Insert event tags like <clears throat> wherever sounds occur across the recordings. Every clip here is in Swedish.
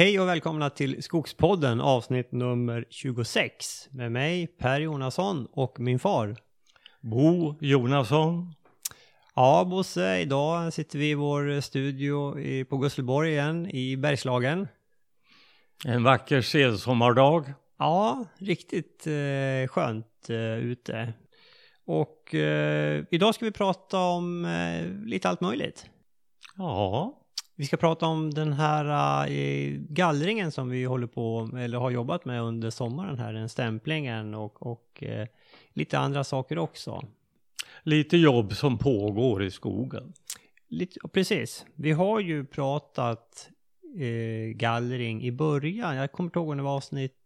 Hej och välkomna till Skogspodden avsnitt nummer 26 med mig Per Jonasson och min far. Bo Jonasson. Ja Bosse, idag sitter vi i vår studio i, på Gusselborg igen i Bergslagen. En vacker sensommardag. Ja, riktigt eh, skönt eh, ute. Och eh, idag ska vi prata om eh, lite allt möjligt. Ja, Vi ska prata om den här eh, gallringen som vi håller på eller har jobbat med under sommaren här, den stämplingen och, och eh, lite andra saker också. lite jobb som pågår i skogen. Lite, precis. Vi har ju pratat eh, gallring i början. Jag kommer inte ihåg om det var avsnitt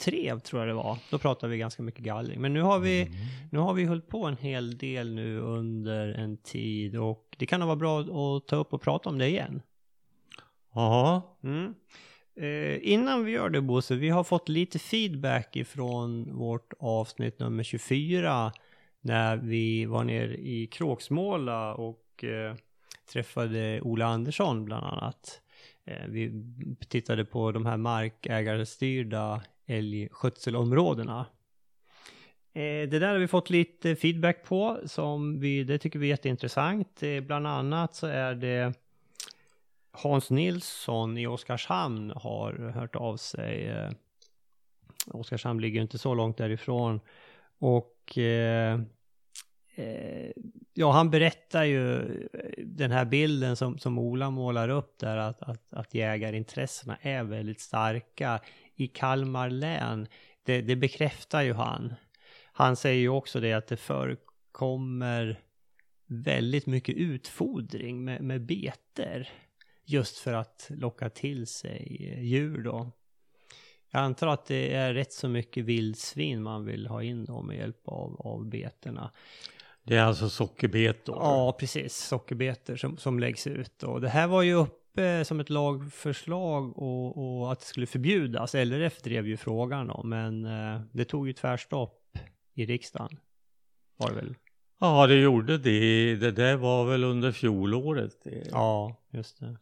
tre tror jag det var. Då pratade vi ganska mycket gallring. Men nu har vi, nu har vi hållit på en hel del nu under en tid och det kan nog vara bra att ta upp och prata om det igen. Ja, Mm. Eh, innan vi gör det Bosse, vi har fått lite feedback ifrån vårt avsnitt nummer 24 när vi var nere i Kråksmåla och eh, träffade Ola Andersson bland annat. Eh, vi tittade på de här markägarstyrda älgskötselområdena. Eh, det där har vi fått lite feedback på som vi, det tycker vi är jätteintressant. Eh, bland annat så är det Hans Nilsson i Oskarshamn har hört av sig. Eh, Oskarshamn ligger inte så långt därifrån. Och eh, ja, han berättar ju den här bilden som, som Ola målar upp där att, att, att jägarintressena är väldigt starka i Kalmar län. Det, det bekräftar ju han. Han säger ju också det att det förekommer väldigt mycket utfodring med, med beter just för att locka till sig djur då. Jag antar att det är rätt så mycket vildsvin man vill ha in då med hjälp av, av betorna. det är alltså sockerbetor. Ja, precis. Sockerbetor som, som läggs ut. Och det här var ju uppe som ett lagförslag och, och att det skulle förbjudas. LRF drev ju frågan om, men eh, det tog ju tvärstopp i riksdagen. Var det väl? Ja, det gjorde det. Det där var väl under fjolåret. Det. Ja, just det.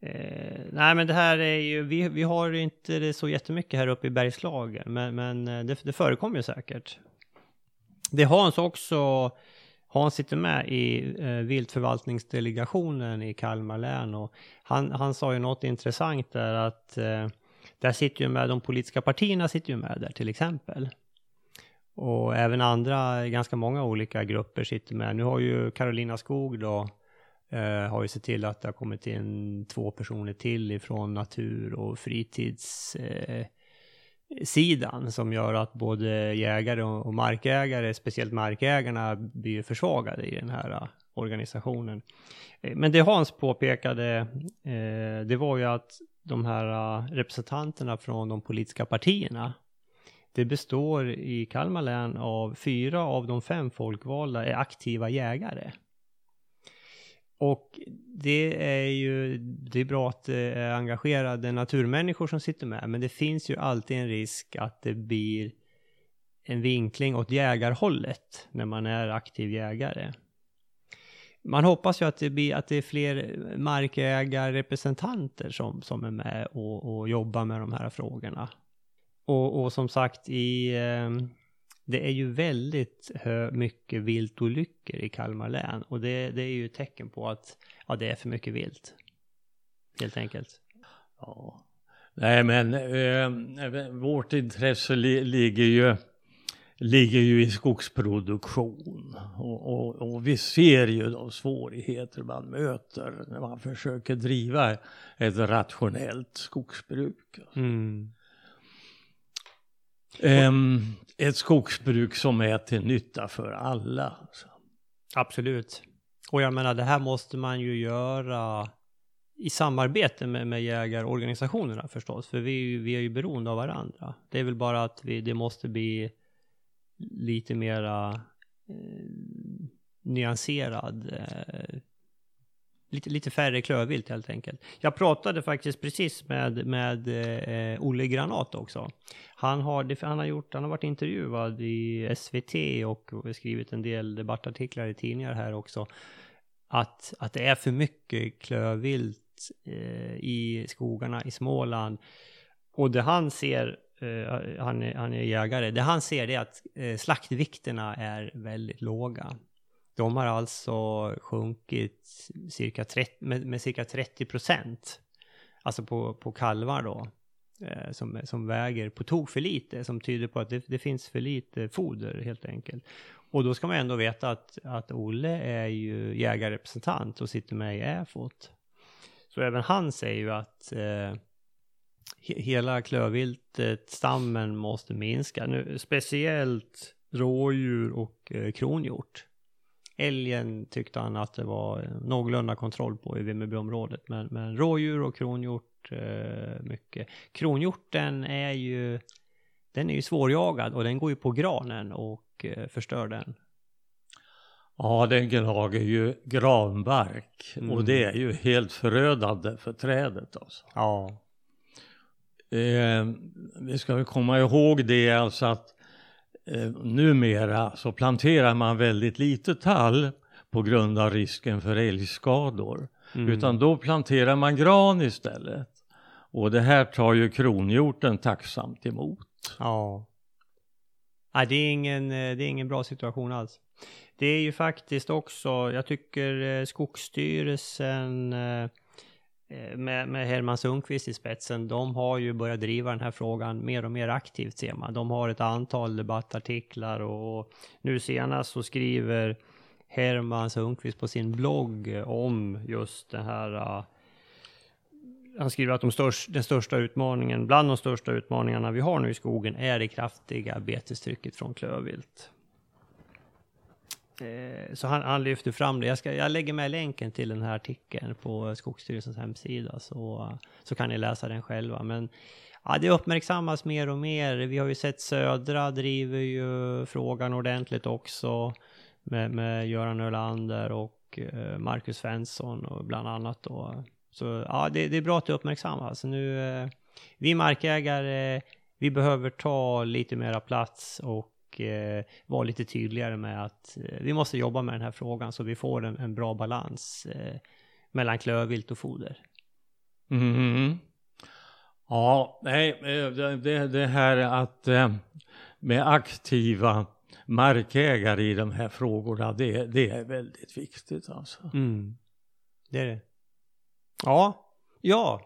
Eh, nej men det här är ju, vi, vi har inte det så jättemycket här uppe i Bergslagen, men, men eh, det, det förekommer ju säkert. Det Hans också, Hans sitter med i eh, viltförvaltningsdelegationen i Kalmar län och han, han sa ju något intressant där att eh, där sitter ju med, de politiska partierna sitter ju med där till exempel. Och även andra, ganska många olika grupper sitter med. Nu har ju Carolina Skog då eh, har ju sett till att det har kommit in två personer till ifrån natur och fritidssidan eh, som gör att både jägare och, markägare, speciellt markägarna, blir försvagade i den här eh, organisationen. Eh, men det Hans påpekade, eh, det var ju att de här eh, representanterna från de politiska partierna, det består i Kalmar län av fyra av de fem folkvalda är aktiva jägare. Och det är ju, det är bra att det är engagerade naturmänniskor som sitter med, men det finns ju alltid en risk att det blir en vinkling åt jägarhållet när man är aktiv jägare. Man hoppas ju att det, blir, att det är fler markägarrepresentanter som, som är med och, och jobbar med de här frågorna. Och, och som sagt, i, eh, det är ju väldigt hö, mycket viltolyckor i Kalmar län. Och det, det är ju ett tecken på att ja, det är för mycket vilt. Helt enkelt. Ja. Nej, men eh, vårt intresse li ligger ju ligger ju i skogsproduktion och, och, och vi ser ju de svårigheter man möter när man försöker driva ett rationellt skogsbruk. Mm. Um, ett skogsbruk som är till nytta för alla. Alltså. Absolut. Och jag menar, det här måste man ju göra i samarbete med, med jägarorganisationerna förstås. För vi, är ju- vi är ju beroende av varandra. Det är väl bara att vi, det måste bli lite mera eh, nyanserad. Eh, lite, lite färre klövvilt helt enkelt. Jag pratade faktiskt precis med, med eh, Olle Granat också. Han har, han, har gjort, han har varit intervjuad i SVT och skrivit en del debattartiklar i tidningar här också. Att, att det är för mycket klövvilt eh, i skogarna i Småland. Och det han ser, eh, han, är, han är jägare, det han ser är att eh, slaktvikterna är väldigt låga. De har alltså sjunkit cirka 30, med, med cirka 30 procent. Alltså på, på kalvar då. Eh, som, som väger på tok för lite, som tyder på att det, det, finns för lite foder helt enkelt. Och då ska man ändå veta att, att Olle är ju jägarrepresentant och sitter med i EFOT. Så även han säger ju att eh, hela klövviltet, stammen måste minska. Nu, speciellt rådjur och eh, kronhjort. Älgen tyckte han att det var någorlunda kontroll på i Vimmerbyområdet. Men, men rådjur och kronhjort eh, mycket. Kronhjorten är ju, den är ju svårjagad och den går ju på granen och eh, förstör den. Ja, den gnager ju granbark mm. och det är ju helt förödande för trädet alltså. Ja. Eh, vi ska komma ihåg det alltså att eh, numera så planterar man väldigt lite tall på grund av risken för älgskador. Mm. Utan då planterar man gran istället. Och det här tar ju kronhjorten tacksamt emot. Ja. Nej, det är ingen, eh, det är ingen bra situation alls. Det är ju faktiskt också, jag tycker eh, Skogsstyrelsen Eh, med, med Herman Sundqvist i spetsen, de har ju börjat driva den här frågan mer och mer aktivt ser man. De har ett antal debattartiklar och nu senast så skriver Herman Sundqvist på sin blogg om just det här eh, han skriver att de störst, den största utmaningen, bland de största utmaningarna vi har nu i skogen är det kraftiga betestrycket från klövvilt. Eh, så han, han lyfter fram det. Jag, ska, jag lägger med länken till den här artikeln på Skogsstyrelsens hemsida så, så kan ni läsa den själva. Men ja, det uppmärksammas mer och mer. Vi har ju sett Södra driver ju frågan ordentligt också med, med Göran Ölander och eh, Marcus Svensson och bland annat då. Så ja, det, det är bra att det uppmärksammas. Nu, eh, vi markägare, vi behöver ta lite mera plats och eh, vara lite tydligare med att eh, vi måste jobba med den här frågan så vi får en, en bra balans eh, mellan klövvilt och foder. Mm. Ja, nej, eh, det, det här att med aktiva markägare i de här frågorna, det, det är väldigt viktigt alltså. Mm. Det är det. Ja, ja,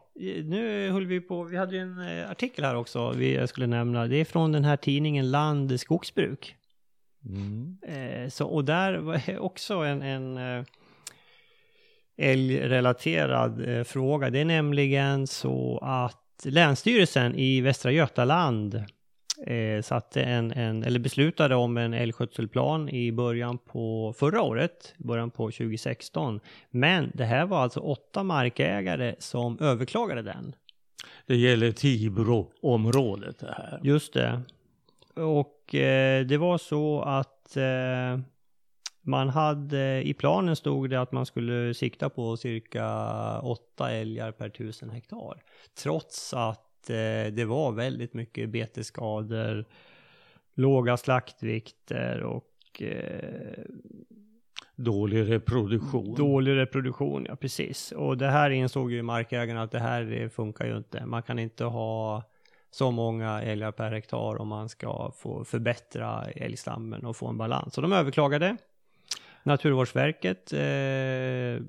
nu höll vi på, vi hade ju en eh, artikel här också vi jag skulle nämna. Det är från den här tidningen Land Skogsbruk. Mm. Eh, så, och där var <laughs> också en, en eh, älgrelaterad eh, fråga. Det är nämligen så att Länsstyrelsen i Västra Götaland eh, satte en, en, eller beslutade om en älgskötselplan i början på förra året, början på 2016. Men det här var alltså åtta markägare som överklagade den. Det gäller Tibro-området det här. Just det. Och eh, det var så att eh, man hade, i planen stod det att man skulle sikta på cirka åtta älgar per tusen hektar. Trots att eh, det var väldigt mycket betesskador, låga slaktvikter och eh, Dålig reproduktion. Dålig reproduktion, ja precis. Och det här insåg ju markägarna att det här funkar ju inte. Man kan inte ha så många älgar per hektar om man ska få förbättra älgstammen och få en balans. Så de överklagade. Naturvårdsverket, eh, eh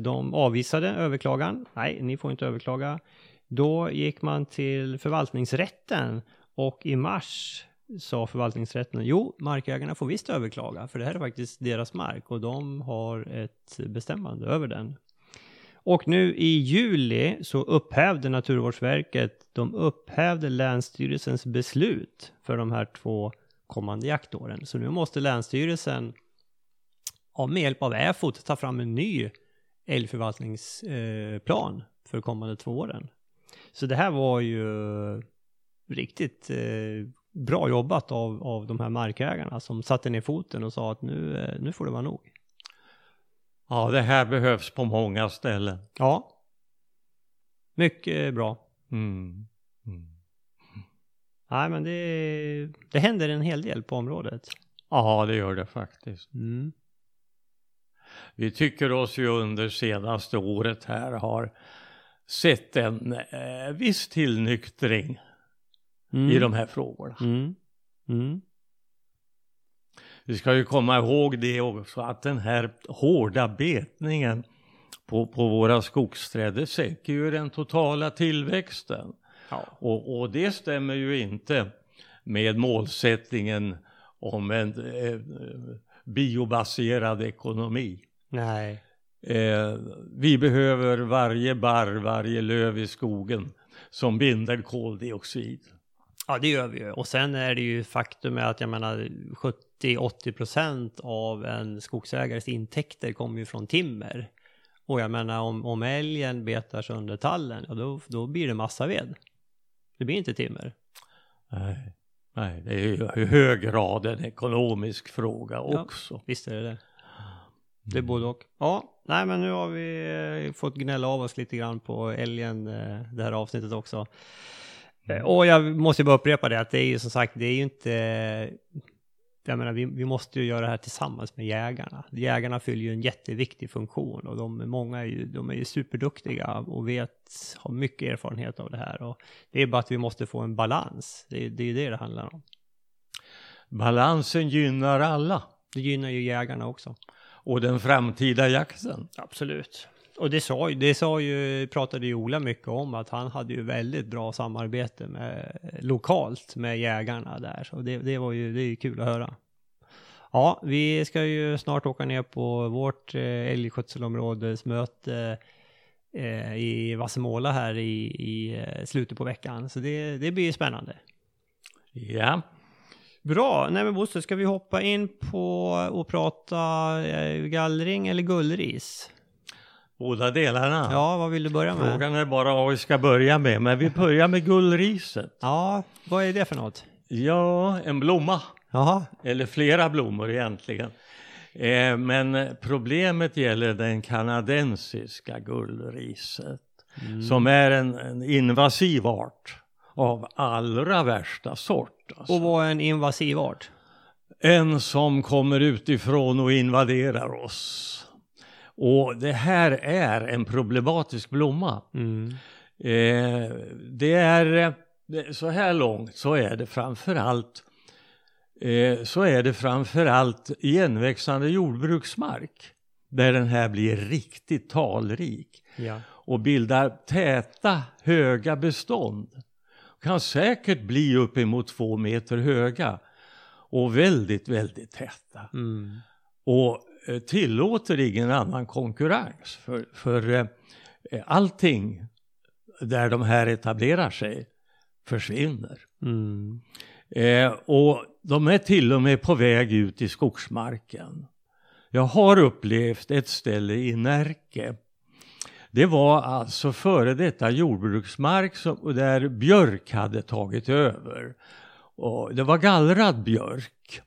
de avvisade överklagan. Nej, ni får inte överklaga. Då gick man till förvaltningsrätten och i mars sa förvaltningsrätten, jo, markägarna får visst överklaga, för det här är faktiskt deras mark och de har ett bestämmande över den. Och nu i juli så upphävde Naturvårdsverket, de upphävde Länsstyrelsens beslut för de här två kommande jaktåren. Så nu måste Länsstyrelsen, med hjälp av EFOT ta fram en ny älgförvaltningsplan eh, för kommande två åren. Så det här var ju riktigt eh, bra jobbat av, av de här markägarna som satte ner foten och sa att nu, eh, nu får det vara nog. Ja, det här behövs på många ställen. Ja. Mycket bra. Mm. Mm. Nej, men det, det händer en hel del på området. Ja, det gör det faktiskt. Mm. Vi tycker oss ju under senaste året här har sett en eh, viss tillnyktring Mm. i de här frågorna. Mm. Mm. Vi ska ju komma ihåg det också att den här hårda betningen på, på våra skogsträd, det sänker ju den totala tillväxten. Ja. Och, och det stämmer ju inte med målsättningen om en eh, biobaserad ekonomi. Nej. Eh, vi behöver varje barr, varje löv i skogen som binder koldioxid. Ja, det gör vi ju. Och sen är det ju faktum att jag menar 70-80% av en skogsägares intäkter kommer ju från timmer. Och jag menar om, om älgen betar sönder tallen, ja, då, då blir det massa ved. Det blir inte timmer. Nej, nej det är ju i hög grad en ekonomisk fråga också. Visst är det det. Det är både och. Ja, nej men nu har vi eh, fått gnälla av oss lite grann på älgen eh, det här avsnittet också. Eh, Och jag måste bara upprepa det att det är ju som sagt, det är ju inte... Jag menar, vi, vi måste ju göra det här tillsammans med jägarna. Jägarna fyller ju en jätteviktig funktion och de, många är ju, de är ju superduktiga och vet, har mycket erfarenhet av det här. Och det är bara att vi måste få en balans. Det, är- det är ju det det handlar om. Balansen gynnar alla Det gynnar ju jägarna också. Och den framtida jakten. Absolut. Och det sa, det sa ju, pratade ju Ola mycket om att han hade ju väldigt bra samarbete med, lokalt med jägarna där. Så det, det var ju, det är ju kul att höra. Ja, vi ska ju snart åka ner på vårt eh, älgskötselområdesmöte eh, i Vassemåla här i, i eh, slutet på veckan. Så det, det blir spännande. Ja, Bra, nej men Bosse, ska vi hoppa in på och prata eh, gallring eller gullris? båda delarna. Ja, vad vill du börja med? Frågan är bara vad vi ska börja med, men vi börjar med gullriset. Ja, vad är det för något? Ja, en blomma, Jaha. eller flera blommor egentligen. Eh, men problemet gäller den kanadensiska gullriset, som är en, en invasiv art av allra värsta sort. Alltså. Och vad är en invasiv art? En som kommer utifrån och invaderar oss. Och det här är en problematisk blomma. Mm. Eh, det är, eh, så här långt så är det framförallt eh, så är det framförallt igenväxande jordbruksmark där den här blir riktigt talrik Ja. och bildar täta höga bestånd. Kan säkert bli uppemot två meter höga och väldigt, väldigt täta Mm. och eh, tillåter ingen annan konkurrens. För, för eh, allting där de här etablerar sig försvinner. Mm. Eh, och de är till och med på väg ut i skogsmarken. Jag har upplevt ett ställe i Närke. Det var alltså före detta jordbruksmark som, där björk hade tagit över. Och det var gallrad björk.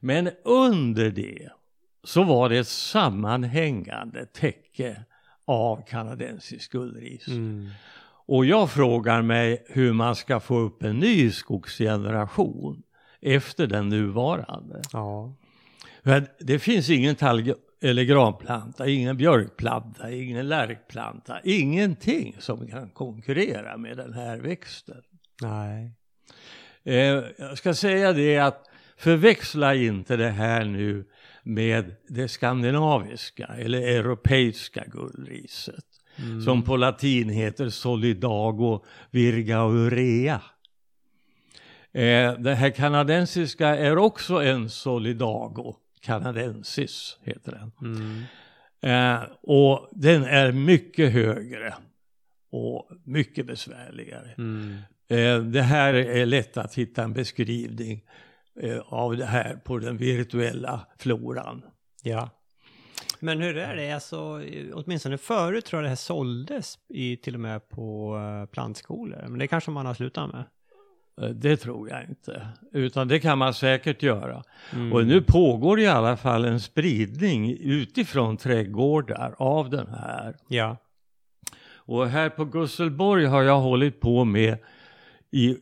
Men under det så var det ett sammanhängande täcke av kanadensisk gullris. Mm. Och jag frågar mig hur man ska få upp en ny skogsgeneration efter den nuvarande. Ja. Det finns ingen eller granplanta, ingen björkplanta, ingen lärkplanta, ingenting som kan konkurrera med den här växten. Nej. Eh, jag ska säga det att förväxla inte det här nu med det skandinaviska eller europeiska gullriset. Mm. Som på latin heter solidago virgaurea. Eh, det här kanadensiska är också en solidago canadensis heter den. Mm. Eh, och den är mycket högre och mycket besvärligare. Mm. Eh, det här är lätt att hitta en beskrivning eh, av det här på den virtuella floran. Ja. Men hur är det? Alltså, åtminstone förut tror jag det här såldes i, till och med på eh, plantskolor. Men det kanske man har slutat med. Eh, Det tror jag inte, utan det kan man säkert göra. Mm. Och nu pågår i alla fall en spridning utifrån trädgårdar av den här. Ja. Och här på Gusselborg har jag hållit på med i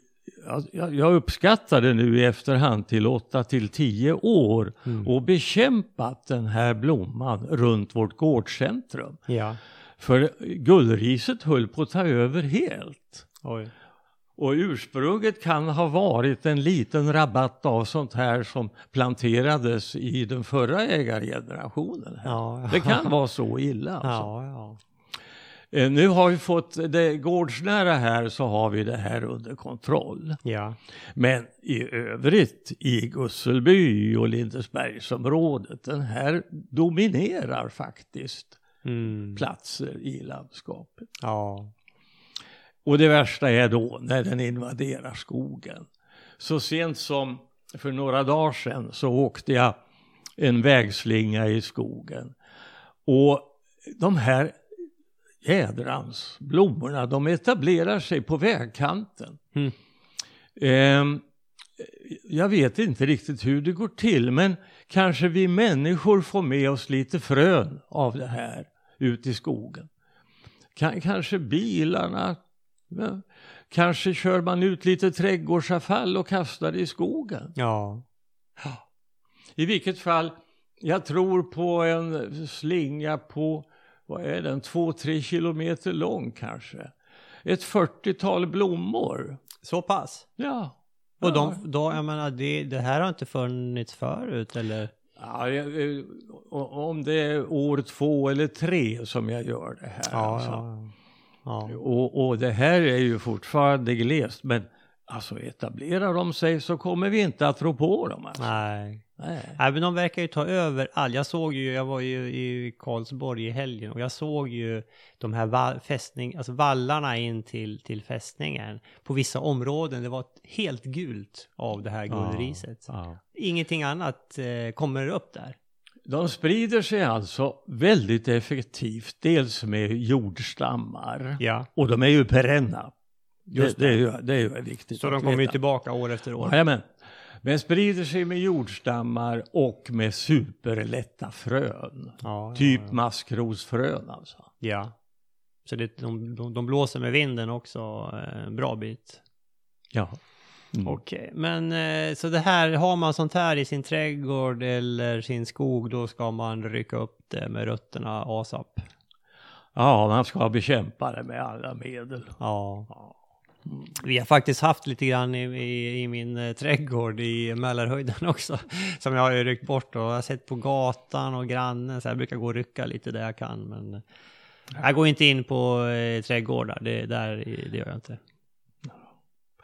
jag, jag uppskattar det nu i efterhand till 8 till 10 år Mm. och bekämpat den här blomman runt vårt gårdscentrum. Ja. För gullriset höll på att ta över helt. Oj. Och ursprunget kan ha varit en liten rabatt av sånt här som planterades i den förra ägargenerationen. Ja. Det kan vara så illa alltså. Ja, ja. Eh, Nu har vi fått det gårdsnära här så har vi det här under kontroll. Ja. Men i övrigt i Gusselby och Lindesbergsområdet, den här dominerar faktiskt Mm. platser i landskapet. Ja. Och det värsta är då när den invaderar skogen. Så sent som för några dagar sedan så åkte jag en vägslinga i skogen. Och de här jädrans blommorna, de etablerar sig på vägkanten. Mm. Ehm, jag vet inte riktigt hur det går till, men kanske vi människor får med oss lite frön av det här ut i skogen. K- kanske bilarna, kanske kör man ut lite trädgårdsavfall och kastar det i skogen. Ja. I vilket fall, jag tror på en slinga på, vad är den, två, tre kilometer lång kanske. Ett 40-tal blommor. Så pass? Ja. Och de, då, jag menar, det, det här har inte funnits förut eller? Ja, eh, om det är år två eller tre som jag gör det här. Ja, alltså. ja. Ja. Och, och det här är ju fortfarande glest, men alltså etablerar de sig så kommer vi inte att rå på dem. Alltså. Nej. Nej. Nej men de verkar ju ta över all. Jag såg ju, jag var ju i Karlsborg i helgen och jag såg ju de här va- fästning, alltså vallarna in till, till fästningen. På vissa områden, det var helt gult av det här guldriset. Ja. Ingenting annat eh, kommer upp där. De sprider sig alltså väldigt effektivt, dels med jordstammar, Ja. och de är ju perenna. Just det, det, är ju, det är ju viktigt Så de kommer ju tillbaka år efter år. Jajamän. Men sprider sig med jordstammar och med superlätta frön. Ja, Typ ja, maskrosfrön alltså. ja. ja. Så det, de, de, de blåser med vinden också eh, en bra bit. Ja. Mm. Okej, men eh, så det här, har man sånt här i sin trädgård eller sin skog, då ska man rycka upp det med rötterna ASAP. Ja, man ska bekämpa det med alla medel. Ja. Vi har faktiskt haft lite grann i, i, i min eh, trädgård i Mälarhöjden <laughs> också. Som jag har ju ryckt bort och jag har sett på gatan och grannen. Så jag brukar gå och rycka lite där jag kan. Men jag går inte in på eh, trädgårdar. Det, där, det gör jag inte.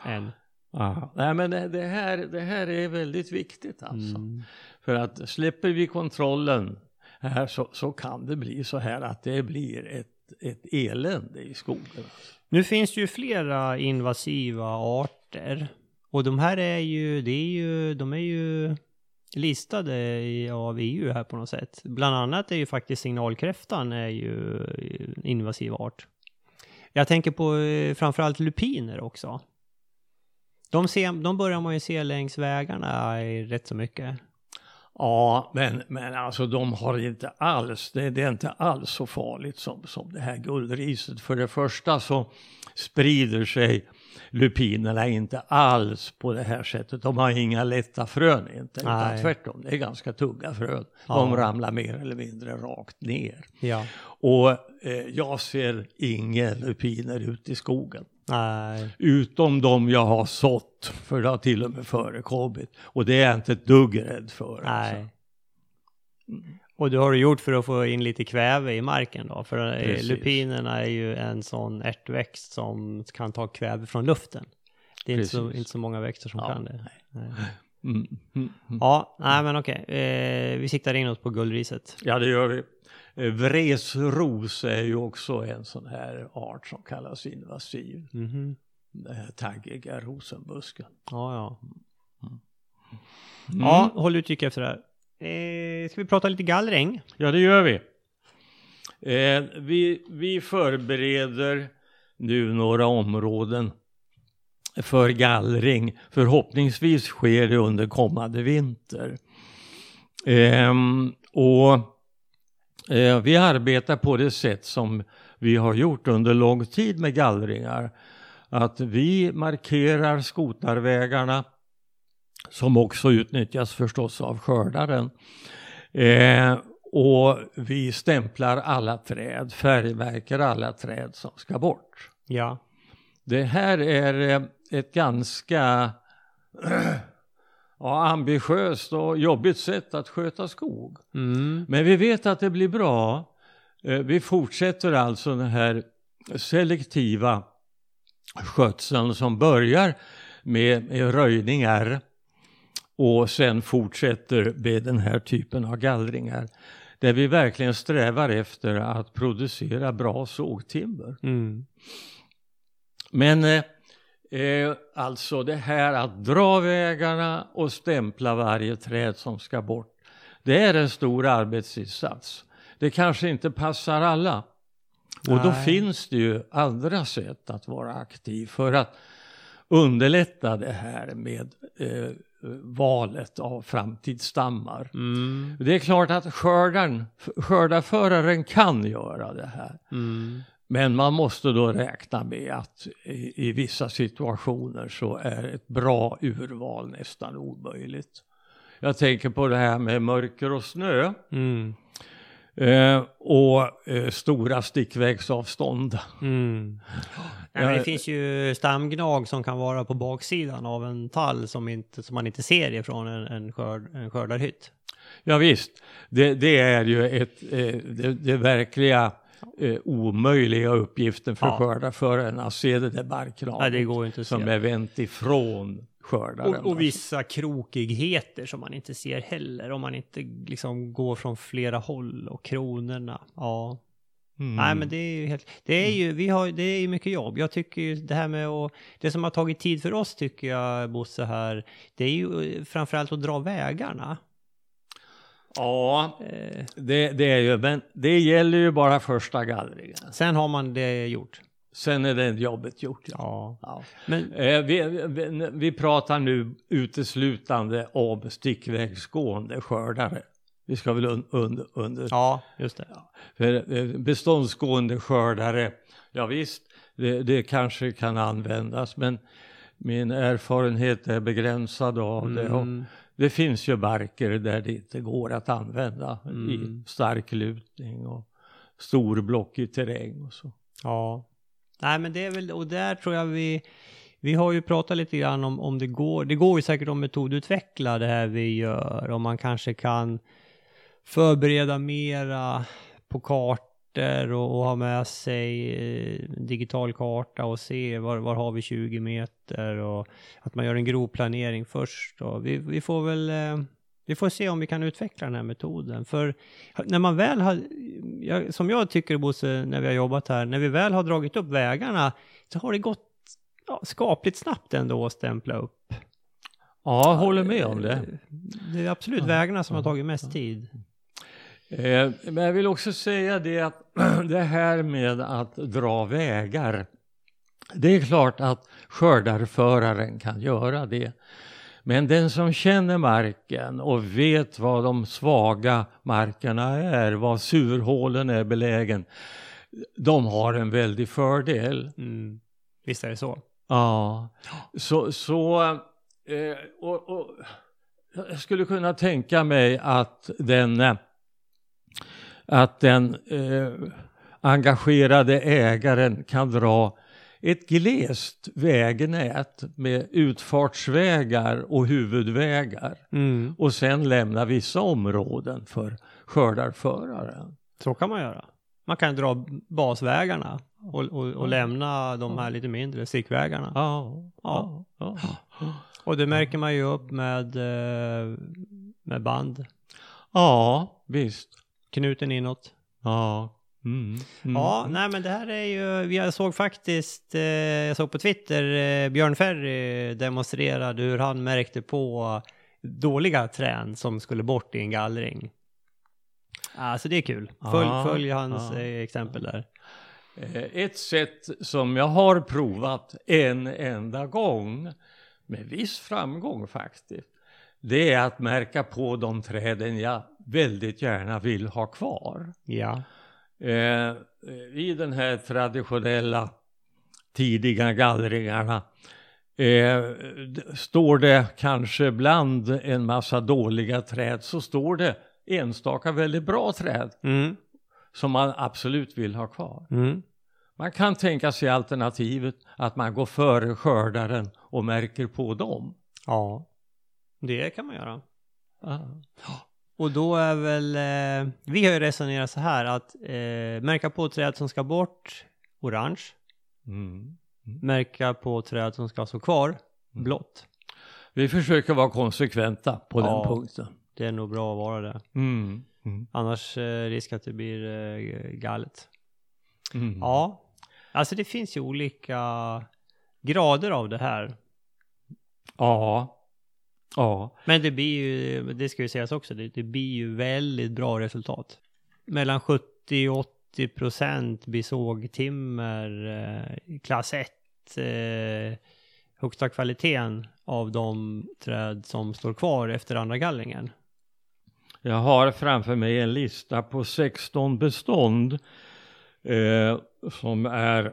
Än. Ja. Nej, men det, det, här, det här är väldigt viktigt alltså. Mm. För att släpper vi kontrollen här så, så kan det bli så här att det blir ett, ett elände i skogen. Nu finns det ju flera invasiva arter. Och de här är ju, det är ju, de är ju listade av EU här på något sätt. Bland annat är ju faktiskt signalkräftan är ju invasiv art. Jag tänker på eh, framförallt lupiner också. De, ser, de börjar man ju se längs vägarna i rätt så mycket. Ja, men, men alltså de har inte alls, det, det är inte alls så farligt som, som det här guldriset. För det första så sprider sig lupinerna inte alls på det här sättet. De har inga lätta frön inte, utan tvärtom, det är ganska tunga frön. Ja. De ramlar mer eller mindre rakt ner. Ja. Och eh, jag ser inga lupiner ute i skogen. Nej. Utom de jag har sått, för det har till och med förekommit. Och det är jag inte ett dugg rädd för. Nej. Alltså. Och det har du gjort för att få in lite kväve i marken då? För eh, Precis. lupinerna är ju en sån ärtväxt som kan ta kväve från luften. Det är inte så, inte så många växter som Ja, kan det. Nej. Mm, mm, mm. Ja, nej men okej. Eh, vi siktar in oss på guldriset. Ja, det gör vi. Eh, Vresros är ju också en sån här art som kallas invasiv. Mhm. Den här taggiga rosenbusken. Ja, ja. Mm. Ja, håll utkik efter det här. Eh, ska vi prata lite gallring? Ja, det gör vi. Eh, vi. Vi förbereder nu några områden för gallring. Förhoppningsvis sker det under kommande vinter. Ehm, och eh, vi arbetar på det sätt som vi har gjort under lång tid med gallringar. att vi markerar skotarvägarna som också utnyttjas förstås av skördaren. Eh, och vi stämplar alla träd, färgmärker alla träd som ska bort. Ja. Det här är eh, ett ganska ja, ambitiöst och jobbigt sätt att sköta skog. Mm. Men vi vet att det blir bra. Eh, Vi fortsätter alltså den här selektiva skötseln som börjar med, med röjningar och sen fortsätter med den här typen av gallringar. Där vi verkligen strävar efter att producera bra sågtimmer. Mm. Men eh, alltså det här att dra vägarna och stämpla varje träd som ska bort. Det är en stor arbetsinsats. Det kanske inte passar alla. Och då finns det ju andra sätt att vara aktiv för att underlätta det här med eh, valet av framtidsstammar. Mm. Det är klart att skördaren, skördarföraren kan göra det här. Mm. Men man måste då räkna med att i, i vissa situationer så är ett bra urval nästan omöjligt. Jag tänker på det här med mörker och snö Mm. eh, och eh, stora stickvägsavstånd. Mm. Nej, men det finns ju stamgnag som kan vara på baksidan av en tall som, inte, som man inte ser ifrån en, en, skörd, en skördarhytt. Ja, visst, det, det är ju ett, eh, det, det verkliga eh, omöjliga uppgiften för Ja. skördarföraren att se det där att som är vänt ifrån skördaren. Och, och vissa krokigheter som man inte ser heller om man inte liksom går från flera håll och kronorna. Ja, Mm. nej men det är ju helt, det är ju, vi har, det är ju mycket jobb. Jag tycker ju det här med att, det som har tagit tid för oss tycker jag Bosse här, det är ju eh, framförallt att dra vägarna. Ja, Eh, det, det är ju, men det gäller ju bara första gallringen. sen har man det gjort. Sen är det jobbet gjort. Ja. Ja, Ja. men Eh, vi, vi, vi pratar nu uteslutande om stickvägsgående skördare. Vi ska väl un, under, under ja, just det. för eh, beståndsgående skördare. Ja visst, det, det kanske kan användas, men min erfarenhet är begränsad av det. Och Mm, det finns ju marker där det inte går att använda Mm. i stark lutning och stor blockig terräng och så. ja. Nej men det är väl, och där tror jag vi, vi har ju pratat lite grann om, om det går, det går ju säkert att metodutveckla det här vi gör, om man kanske kan förbereda mera på kartor och, och ha med sig eh, digital karta och se var, var har vi 20 meter och att man gör en grov planering först. Och vi, vi får väl eh, vi får se om vi kan utveckla den här metoden. För när man väl har, jag, som jag tycker Bosse, när vi har jobbat här, när vi väl har dragit upp vägarna så har det gått ja, skapligt snabbt ändå att stämpla upp. Ja, jag håller med om det. Det är absolut vägarna som har tagit mest tid. Eh, men jag vill också säga det att <clears throat> det här med att dra vägar. Det är klart att skördarföraren kan göra det. Men den som känner marken och vet vad de svaga markerna är, var surhålen är belägen, de har en väldig fördel. Mm. Visst är det så? Ja, så, så eh, och, och, jag skulle kunna tänka mig att den, eh, att den eh, engagerade ägaren kan dra ett glest vägnät med utfartsvägar och huvudvägar Mm. och sen lämna vissa områden för skördarföraren. Så kan man göra. Man kan dra basvägarna och, och, och lämna de här lite mindre stickvägarna. Ja, Ja. ja. Och det märker man ju upp med, eh, med band. ja visst. Knuten inåt. Ja. Mm. Mm. Ja, nej men det här är ju, jag såg faktiskt, eh, jag såg på Twitter, eh, Björn Ferry demonstrerade hur han märkte på dåliga trän som skulle bort i en gallring. Alltså det är kul. Följ, Ja, följ hans ja. eh, exempel där. Eh, Ett sätt som jag har provat en enda gång, med viss framgång faktiskt, det är att märka på de träden jag väldigt gärna vill ha kvar. Ja. Eh, I den här traditionella tidiga gallringarna eh, står det kanske bland en massa dåliga träd så står det enstaka väldigt bra träd Mm. som man absolut vill ha kvar. Mm. Man kan tänka sig alternativet att man går före skördaren och märker på dem. Ja, det kan man göra. Ah. Och då är väl, eh, vi har ju resonerat så här att eh, märka på träd som ska bort, orange. Mm. Märka på träd som ska stå kvar, Mm. blått. Vi försöker vara konsekventa på Ja. den punkten. Det är nog bra att vara det. Mm. Mm. Annars eh, risk att det blir eh, galet. Mm. Ja, alltså det finns ju olika grader av det här. Ja. Ja. Men det blir ju, det ska ju sägas också, det, det blir ju väldigt bra resultat. Mellan 70 och 80 procent blir sågtimmer, eh, klass 1, eh, högsta kvaliteten av de träd som står kvar efter andra gallringen. Jag har framför mig en lista på 16 bestånd eh, som är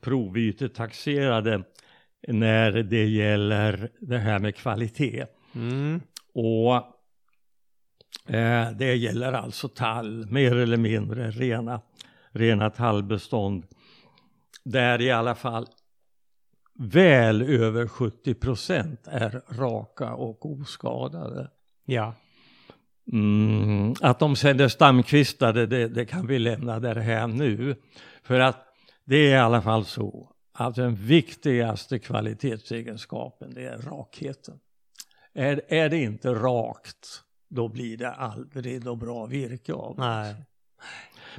provytetaxerade när det gäller det här med kvalitet. Mm. Och eh, det gäller alltså tall, mer eller mindre rena, rena tallbestånd. Där i alla fall väl över 70 procent är raka och oskadade. Ja. Mm, att de sen är stamkvistade, det, det kan vi lämna därhän nu. För att det är i alla fall så att den viktigaste kvalitetsegenskapen det är rakheten. Är, är det inte rakt, då blir det aldrig något bra virke av. Nej.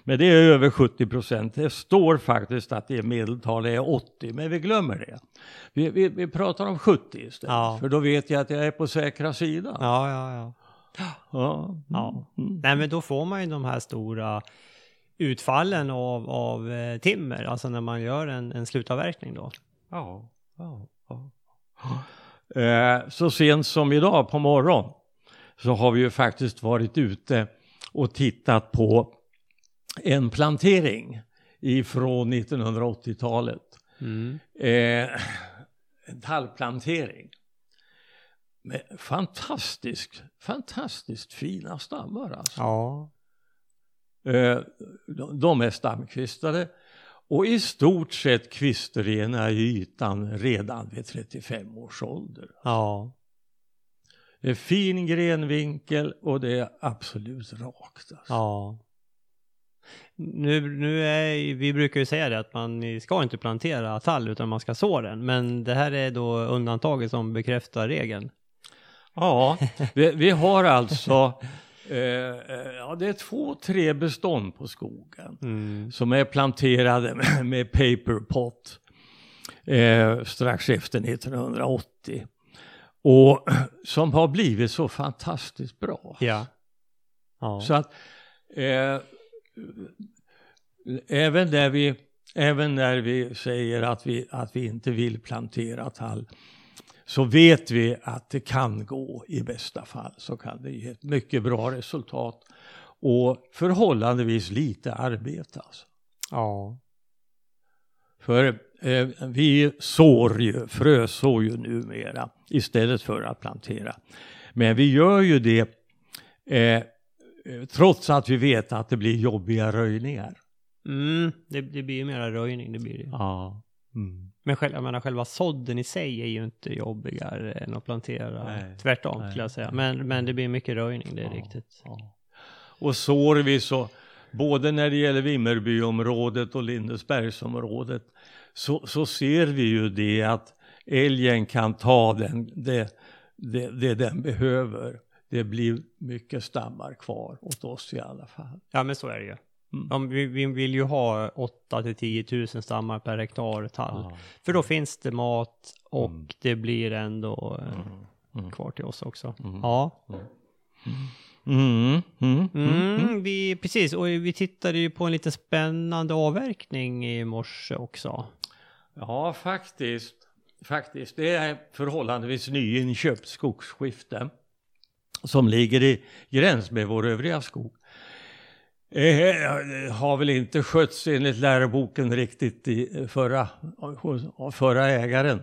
Men det är över 70 procent. Det står faktiskt att det medeltalet är 80, men vi glömmer det. Vi, vi, vi pratar om 70 istället, Ja. för då vet jag att jag är på säkra sidan. Ja, ja, ja. Ja. Ja. Mm. Nej, men då får man ju de här stora utfallen av, av eh, timmer, alltså när man gör en, en slutavverkning då. Ja, ja, ja. Eh, så sent som idag på morgon så har vi ju faktiskt varit ute och tittat på en plantering ifrån 1980-talet. Mm. Eh, en tallplantering. Med fantastiskt, fantastiskt fina stammar alltså. Ja. Eh, de- är stamkvistade och i stort sett kvistrena i ytan redan vid 35 års ålder. Ja. Det är fin grenvinkel och det är absolut rakt. Alltså. Ja. Nu, nu är, vi brukar ju säga det att man ska inte plantera tall utan man ska så den. Men det här är då undantaget som bekräftar regeln. Ja, vi, vi har alltså <laughs> eh, eh, ja, det är två, tre bestånd på skogen Mm. som är planterade med, med paperpot eh, strax efter 1980 och som har blivit så fantastiskt bra. Ja. Ja. Så att eh, även, när vi, även när vi säger att vi, att vi inte vill plantera tall så vet vi att det kan gå i bästa fall så kan det ge ett mycket bra resultat och förhållandevis lite arbete. Alltså. ja. För eh, vi sår ju, frösår ju numera istället för att plantera. Men vi gör ju det eh, trots att vi vet att det blir jobbiga röjningar. Mm, det, det blir ju mera röjning, det blir det. Ja. Mm. Men själv, jag menar, själva sådden i sig är ju inte jobbigare än att plantera. Nej. Tvärtom Nej. skulle jag säga. Men, men det blir mycket röjning, det är Ja. riktigt. Ja. Och sår vi så, både när det gäller Vimmerbyområdet och Lindesbergsområdet, så, så ser vi ju det att älgen kan ta den, det, det, det den behöver. Det blir mycket stammar kvar åt oss i alla fall. Ja, men så är det ju. Mm. Om vi, vi vill ju ha 8 till 10 000 stammar per hektar tall. Ja. För då finns det mat och Mm. det blir ändå eh, Mm. Mm. kvar till oss också. Mm. Ja. Mm. Mm. mm, vi, precis. Och vi tittade ju på en lite spännande avverkning i morse också. Ja, faktiskt. Faktiskt. Det är förhållandevis nyinköpt skogsskifte som ligger i gräns med vår övriga skog. Eh, har väl inte skötts enligt läroboken riktigt i förra, förra ägaren.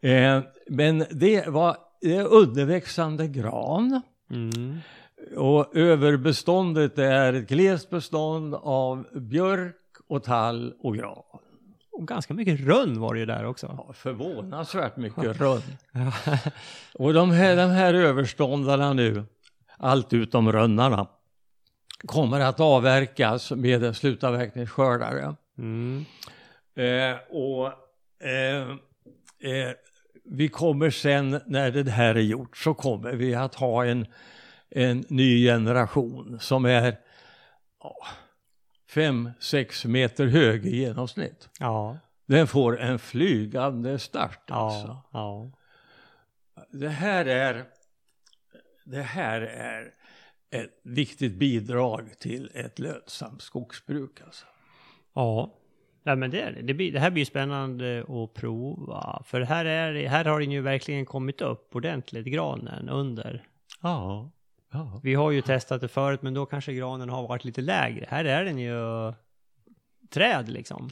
Eh, men det var är underväxande gran. Mm. Och överbeståndet är ett glest bestånd av björk och tall och gran. Och ganska mycket rönn var det ju där också. Ja, förvånansvärt mycket rönn. Och de här, de här överståndarna nu, allt utom rönnarna, kommer att avverkas med slutavverkningsskördare. Mm. Eh, och eh, eh, vi kommer sen, när det här är gjort, så kommer vi att ha en, en ny generation som är ja, fem, sex meter hög i genomsnitt. Ja, Den får en flygande start alltså. ja. Det här är, det här är ett viktigt bidrag till ett lönsamt skogsbruk alltså. Ja. Nej men det, är det. Det, blir, det här blir spännande att prova. För här, är, här har den ju verkligen kommit upp ordentligt, granen, under. Ja. ja. Vi har ju testat det förut, men då kanske granen har varit lite lägre. Här är den ju träd liksom.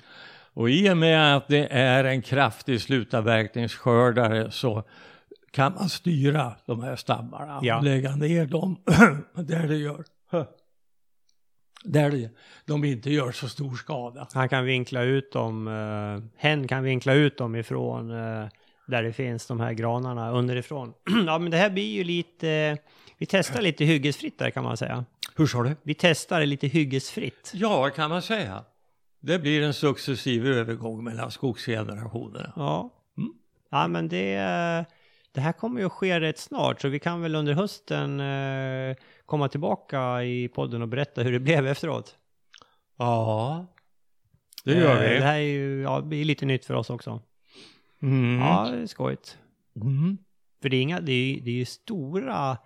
Och i och med att det är en kraftig slutavverkningsskördare så kan man styra de här stammarna Ja. lägga ner dem <clears throat> där det gör. Där det, de inte gör så stor skada. Han kan vinkla ut dem, uh, hen kan vinkla ut dem ifrån eh, där det finns de här granarna underifrån. <clears throat> ja men det här blir ju lite, vi testar <clears throat> lite hyggesfritt där kan man säga. Hur sa du? Vi testar lite hyggesfritt. Ja, kan man säga. Det blir en successiv övergång mellan skogsgenerationerna. Ja. Mm. Ja men det, det här kommer ju att ske rätt snart så vi kan väl under hösten eh, komma tillbaka i podden och berätta hur det blev efteråt. Ja, det gör Eh, vi. Det här är ju, ja, det blir lite nytt för oss också. Mm. Ja, det är skojigt. Mm. För det är, inga, det är, det är ju stora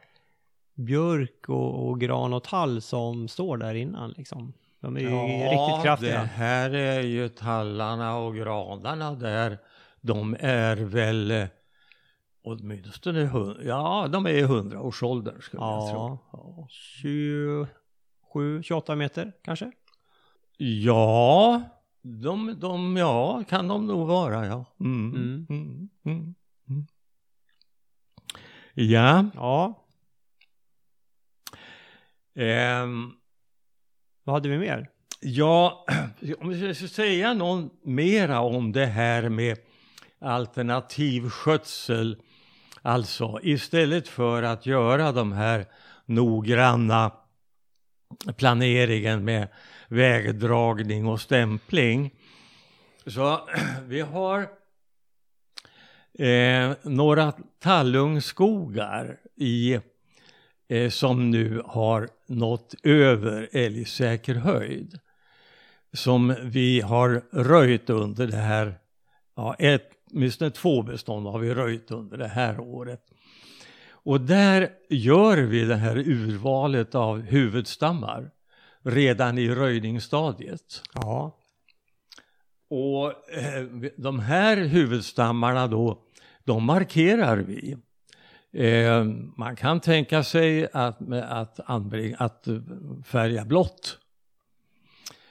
björk och, och gran och tall som står där innan liksom. De är ju riktigt kraftiga. det här är ju tallarna och granarna där. De är väl eh, åtminstone hun- ja, de är i hundraårsåldern skulle jag tro. Ja, 27, 28 meter kanske? Ja, de, de, ja, kan de nog vara, ja. Mm. Mm. Mm. Mm. Mm. Ja, Ja, ehm, vad hade vi mer? ja, <clears throat> om vi ska säga någon mera om det här med alternativ skötsel, alltså istället för att göra de här noggranna planeringen med vägdragning och stämpling. Så <clears throat> vi har eh, några tallungskogar i, eh, som nu har nått över älgsäker höjd. Som vi har röjt under det här, ja, ett, åtminstone två bestånd har vi röjt under det här året. Och där gör vi det här urvalet av huvudstammar redan i röjningsstadiet. Ja, Och eh, de här huvudstammarna då, de markerar vi. Eh, man kan tänka sig att, att, anbringa, att eh, färga blått.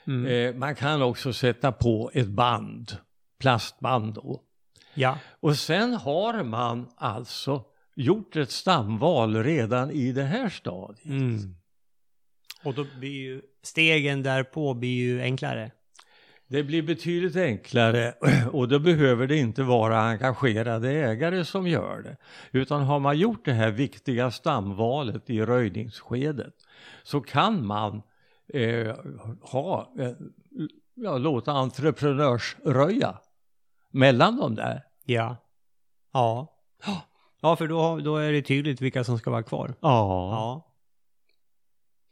mm. Man kan också sätta på ett band, plastband då. Ja, Och sen har man alltså gjort ett stamval redan i det här stadiet. mm. Och då blir ju stegen därpå blir ju enklare. Det blir betydligt enklare <clears throat> och då behöver det inte vara engagerade ägare som gör det. Utan har man gjort det här viktiga stamvalet i röjningsskedet så kan man eh, ha, eh, ja, låta entreprenörsröja mellan de där. Ja. Ja. Ja, för då, då är det tydligt vilka som ska vara kvar. Ja. Ja.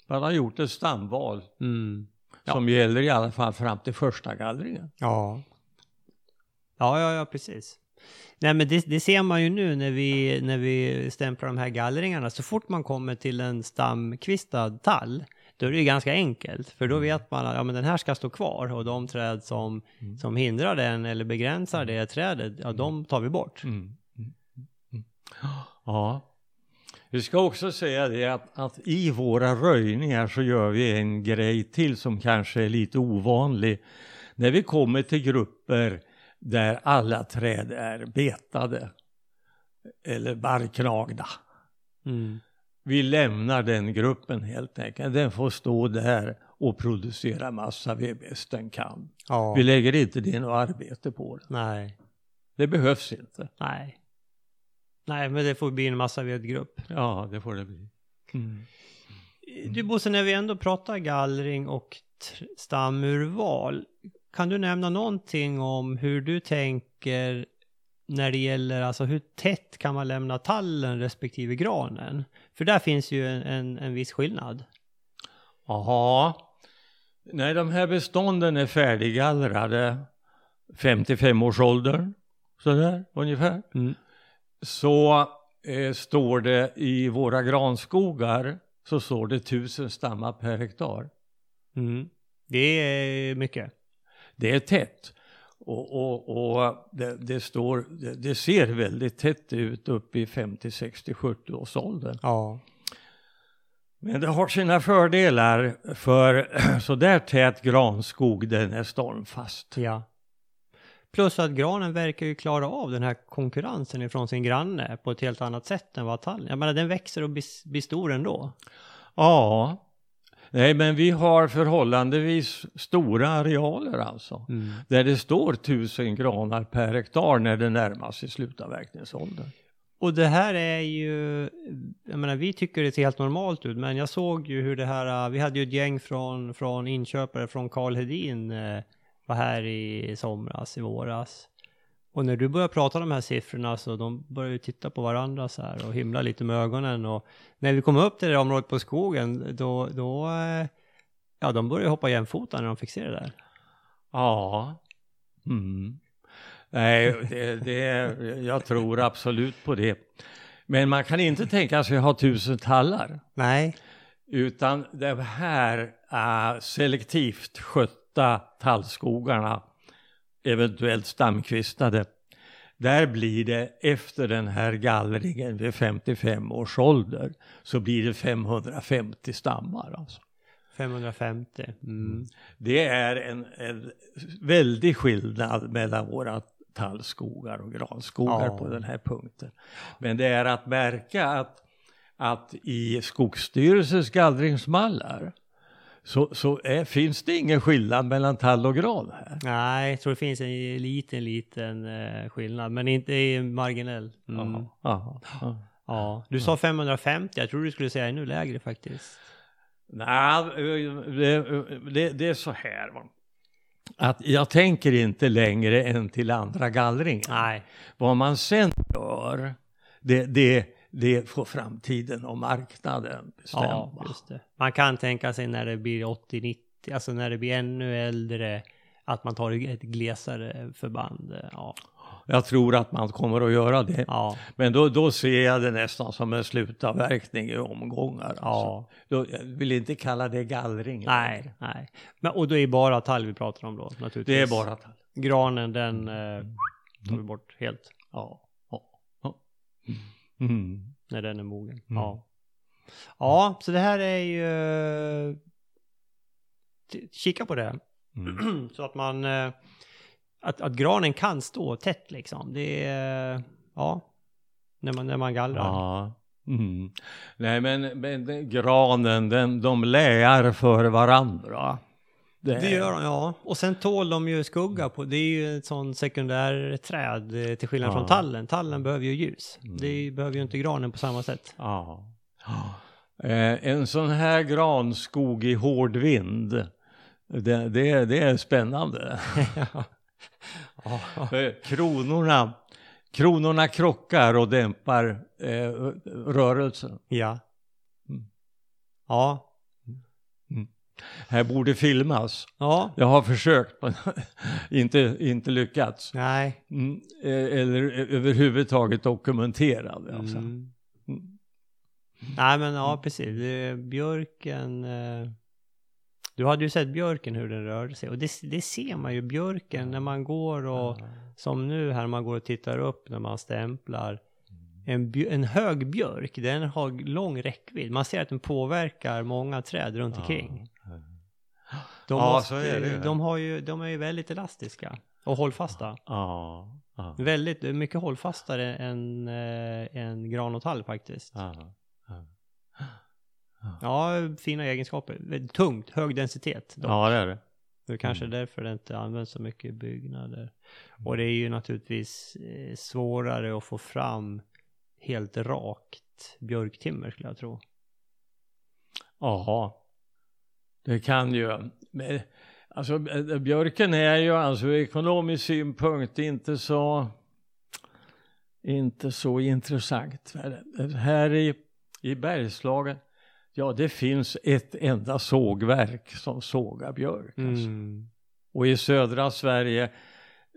Man har gjort ett stamval Mm. som gäller i alla fall fram till första gallringen. Ja. Ja, ja, ja, precis. Nej, men det, det ser man ju nu när vi, när vi stämplar de här gallringarna. Så fort man kommer till en stamkvistad tall, då är det ju ganska enkelt. För då vet man att ja, men den här ska stå kvar och de träd som, som hindrar den eller begränsar det trädet, ja, de tar vi bort. Mm. Mm. Mm. <gasps> Ja. Vi ska också säga det att, att i våra röjningar så gör vi en grej till som kanske är lite ovanlig. När vi kommer till grupper där alla träd är betade eller barrknagda. Mm. Vi lämnar den gruppen helt enkelt. Den får stå där och producera massa ved bäst den kan. Ja. Vi lägger inte det något arbete på det. Nej. Det behövs inte. Nej. Nej, men det får bli en massa vedgrupp. Ja, det får det bli. Mm. Du Bosse, när vi ändå pratar gallring och stamurval. Kan du nämna någonting om hur du tänker när det gäller, alltså hur tätt kan man lämna tallen respektive granen? För där finns ju en, en, en viss skillnad. Jaha. När de här bestånden är färdiggallrade, 55-årsåldern, sådär ungefär, Mm. så eh, står det i våra granskogar så står det tusen stammar per hektar. Mm. Det är mycket. Det är tätt. Och, och, och det, det, står, det, det ser väldigt tätt ut upp i 50, 60, 70 års åldern. Ja. Men det har sina fördelar för <clears throat> så där tät granskog den är stormfast. Ja. Plus att granen verkar ju klara av den här konkurrensen ifrån sin granne på ett helt annat sätt än vad tallen. Jag menar den växer och blir, blir stor ändå. Ja, nej men vi har förhållandevis stora arealer alltså. Där det står tusen granar per hektar när det närmar sig slutavverkningsåldern. Och det här är ju, jag menar vi tycker det ser helt normalt ut, men jag såg ju hur det här, vi hade ju ett gäng från, från inköpare från Karl Hedin eh, var här i somras, i våras. Och när du börjar prata de här siffrorna så de börjar ju titta på varandra så här och himla lite med ögonen och när vi kom upp till det området på skogen då, då eh, ja de började hoppa jämfota när de fick se det där. Ja. Mm. Nej, det, det, jag tror absolut på det. Men man kan inte tänka sig att ha tusen tallar. Nej. Utan de här uh, selektivt skötta tallskogarna, eventuellt stamkvistade, där blir det efter den här gallringen vid 55 års ålder så blir det 550 stammar. Alltså. 550. Mm. Det är en, en väldig skillnad mellan våra tallskogar och granskogar Ja. på den här punkten. Men det är att märka att, att i Skogsstyrelsens gallringsmallar så, så är, finns det ingen skillnad mellan tall och gran här. Nej, jag tror det finns en liten, liten eh, skillnad, men inte marginell. Mm. Jaha, jaha, ja. Ja, du sa 550, jag tror du skulle säga ännu lägre faktiskt. Nej, det, det, det är så här. va. Att jag tänker inte längre än till andra gallringar. Nej, Vad man sen gör, det, det, det får framtiden och marknaden bestämma. ja. Man kan tänka sig när det blir 80-90, alltså när det blir ännu äldre, att man tar ett glesare förband. Ja, Jag tror att man kommer att göra det. ja, Men då, då ser jag det nästan som en slutavverkning i omgångar. Alltså. ja. Då, jag vill inte kalla det gallring. Nej, nej. Men, och det är bara tall vi pratar om då, naturligtvis. Det är bara tall. Granen, den eh, tar vi bort helt ja. Mm. när den är mogen. Mm. Ja. Ja, så det här är ju... Kika på det. Mm. <clears throat> så att man... eh, Att, att granen kan stå tätt liksom. Det är... Ja. När man, när man gallrar. Ja. Mm. Nej men, men granen, den, de läar för varandra. Det gör de, ja. Och sen tål de ju skugga på. Det är ju ett sån sekundär träd eh, till skillnad Ja. från tallen. Tallen behöver ju ljus. Mm. Det behöver ju inte granen på samma sätt. Ja. Eh, en sån här granskog i hård vind, det, det, det är spännande. <laughs> För <laughs> kronorna, kronorna krockar och dämpar eh, rörelsen. ja. Mm. Ja. Här borde filmas. Ja. Jag har försökt men <laughs> inte, inte lyckats. Nej. Mm, eh, eller överhuvudtaget dokumentera det. Alltså. Mm. Mm. Nej men ja precis. Björken. Eh, du hade ju sett björken hur den rörde sig. Och det, det ser man ju björken när man går och som nu här man går och tittar upp när man stämplar. en, bj- en hög björk, den har lång räckvidd. Man ser att den påverkar många träd runt omkring. De, Ja, måste, så är det ju. de, har ju, de är ju väldigt elastiska och hållfasta. Ja. Ja. Väldigt, mycket hållfastare än, eh, än gran och tall faktiskt. Ja. Ja. Ja, fina egenskaper. Tungt, hög densitet. dock. ja, det är det. Det är kanske Mm. därför det inte används så mycket i byggnader. Och det är ju naturligtvis eh, svårare att få fram helt rakt björktimmer skulle jag tro. Ja, det kan ju. Men, alltså eh, björken är ju alltså ur ekonomisk synpunkt inte så inte så intressant. Här i, i Bergslagen, ja det finns ett enda sågverk som sågar björk. Alltså. Mm. Och i södra Sverige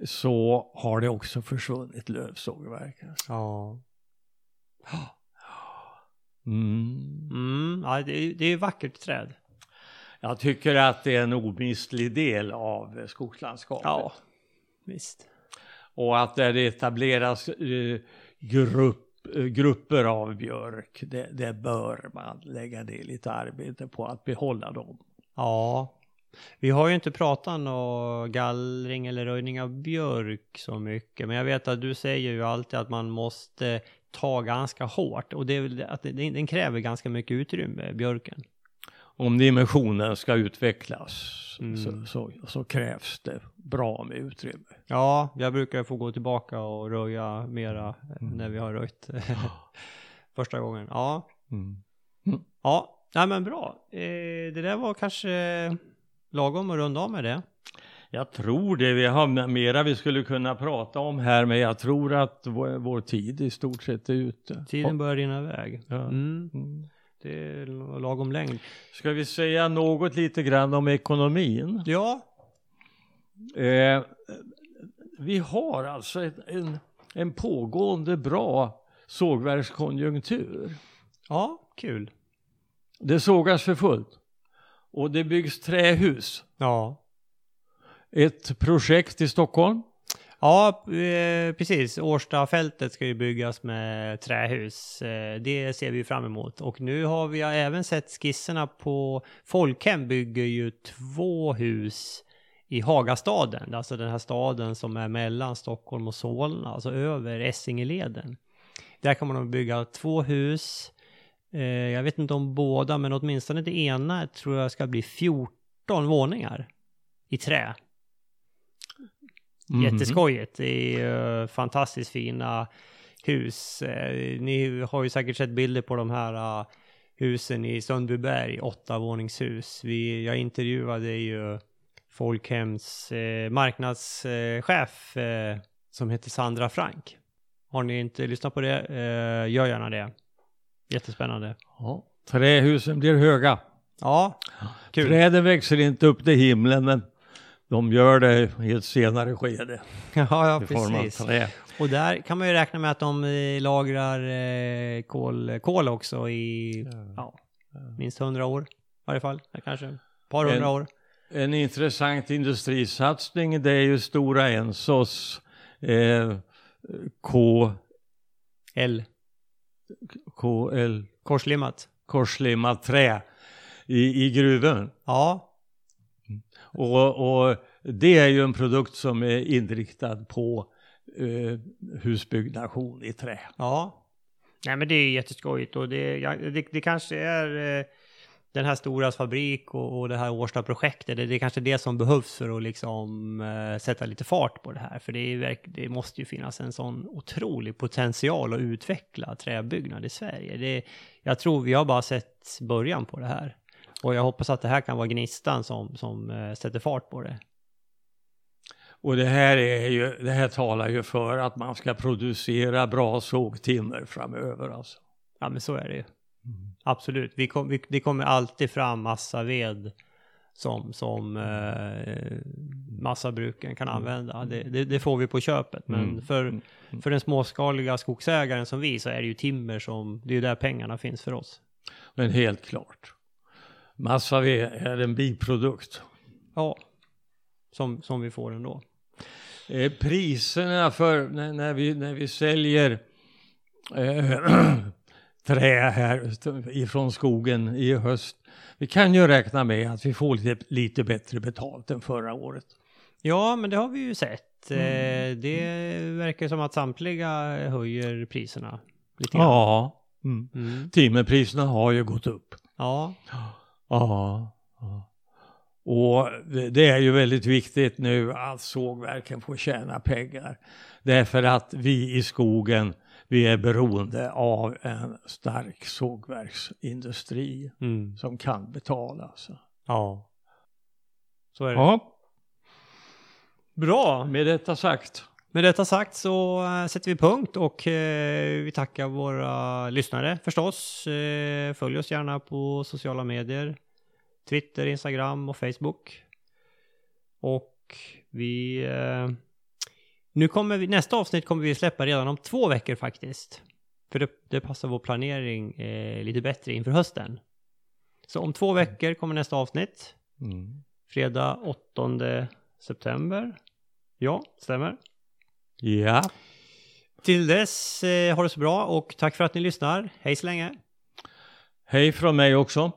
så har det också försvunnit lövsågverk. Alltså. Ja. <gasps> Mm. Mm. ja det, är, det är vackert träd. Jag tycker att det är en omistlig del av eh, skogslandskapet. Ja, visst. Och att där det etableras eh, grupp, eh, grupper av björk, det, det bör man lägga ner lite arbete på att behålla dem. Ja. Vi har ju inte pratat om gallring eller röjning av björk så mycket. Men jag vet att du säger ju alltid att man måste ta ganska hårt. Och det är väl det att den kräver ganska mycket utrymme, björken. Om dimensionen ska utvecklas Mm. så, så, så krävs det bra med utrymme. Ja, jag brukar få gå tillbaka och röja mera när vi har röjt <laughs> första gången. Ja, Mm. ja, nej men bra. Eh, det där var kanske lagom att runda av med det. Jag tror det. Vi har mera vi skulle kunna prata om här, men jag tror att vår, vår tid i stort sett är ute. Tiden börjar rinna iväg. Ja. Det är lagom längd. Ska vi säga något lite grann om ekonomin? Ja, Eh, vi har alltså ett, en, en pågående bra sågverkskonjunktur. ja, kul. Det sågas för fullt. Och det byggs trähus. Ja, Ett projekt i Stockholm. Ja, eh, precis. Årstafältet ska ju byggas med trähus. Eh, det ser vi fram emot. Och nu har vi även sett skisserna på Folkhem bygger ju två hus i Hagastaden. Alltså den här staden som är mellan Stockholm och Solna, alltså över Essingeleden. Där kan man bygga två hus. Eh, jag vet inte om båda, men åtminstone det ena tror jag ska bli 14 våningar i trä. Mhm. Jätteskojigt. Det är ju fantastiskt fina hus. Eh, Ni har ju säkert sett bilder på de här eh, husen i Sundbyberg, åttavåningshus. Vi, jag intervjuade ju Folkhems eh, marknadschef eh, som heter Sandra Frank. Har ni inte lyssnat på det, eh, gör gärna det. Jättespännande. Ja. Trähusen blir höga. Ja, kul. Träden växer inte upp till himlen, men de gör det i ett senare skede. <laughs> Ja, ja, I form av precis. trä. Och där kan man ju räkna med att de eh, lagrar eh, kol, kol också i ja, minst hundra år i varje fall. Kanske ett par hundra En- år. En intressant industrisatsning det är ju Stora Ensos eh, K, L. KL, Korslimmat. korslimmat trä i, i gruvan. Ja, Och, och det är ju en produkt som är inriktad på eh, husbyggnation i trä. ja. Nej men det är jätteskojigt och det, ja, det, det kanske är eh, den här Storas fabrik och, och det här Årsta-projektet. Det, det är kanske det som behövs för att liksom eh, sätta lite fart på det här. För det, är, det måste ju finnas en sån otrolig potential att utveckla träbyggnad i Sverige. Det, jag tror vi har bara sett början på det här. Och jag hoppas att det här kan vara gnistan som, som eh, sätter fart på det. Och det här, är ju, det här talar ju för att man ska producera bra sågtimmer framöver. Alltså. Ja men så är det ju. Absolut. Vi kom, vi, det kommer alltid fram massa ved som, som eh, massabruken kan använda. Det, det, det får vi på köpet. Men Mm. för, för den småskaliga skogsägaren som vi så är det ju timmer som, det är ju där pengarna finns för oss. Men helt klart. Massaved är en biprodukt. Ja, som, som vi får ändå. Eh, priserna för när, när, vi, när vi säljer eh, <clears throat> trä här ifrån skogen i höst. Vi kan ju räkna med att vi får lite, lite bättre betalt än förra året. Ja, men det har vi ju sett. Mm. Eh, Det verkar som att samtliga höjer priserna lite grann. Ja, mm. Mm. timmerpriserna har ju gått upp. Ja, Ja, ja. Och det är ju väldigt viktigt nu att sågverken får tjäna pengar. Därför att vi i skogen, vi är beroende av en stark sågverksindustri mm. som kan betala. alltså. Så. ja. Så är det. Ja, Bra! med detta sagt. Med detta sagt så eh, sätter vi punkt och eh, vi tackar våra lyssnare förstås. Eh, följ oss gärna på sociala medier. Twitter, Instagram och Facebook. Och vi... Eh, nu kommer vi, nästa avsnitt kommer vi släppa redan om två veckor faktiskt. För det, det passar vår planering lite bättre inför hösten. Så om två veckor kommer nästa avsnitt. Mm. Fredag 8 september. Ja, stämmer. Ja, Till dess, eh, ha det så bra och tack för att ni lyssnar. Hej så länge! hej från mig också.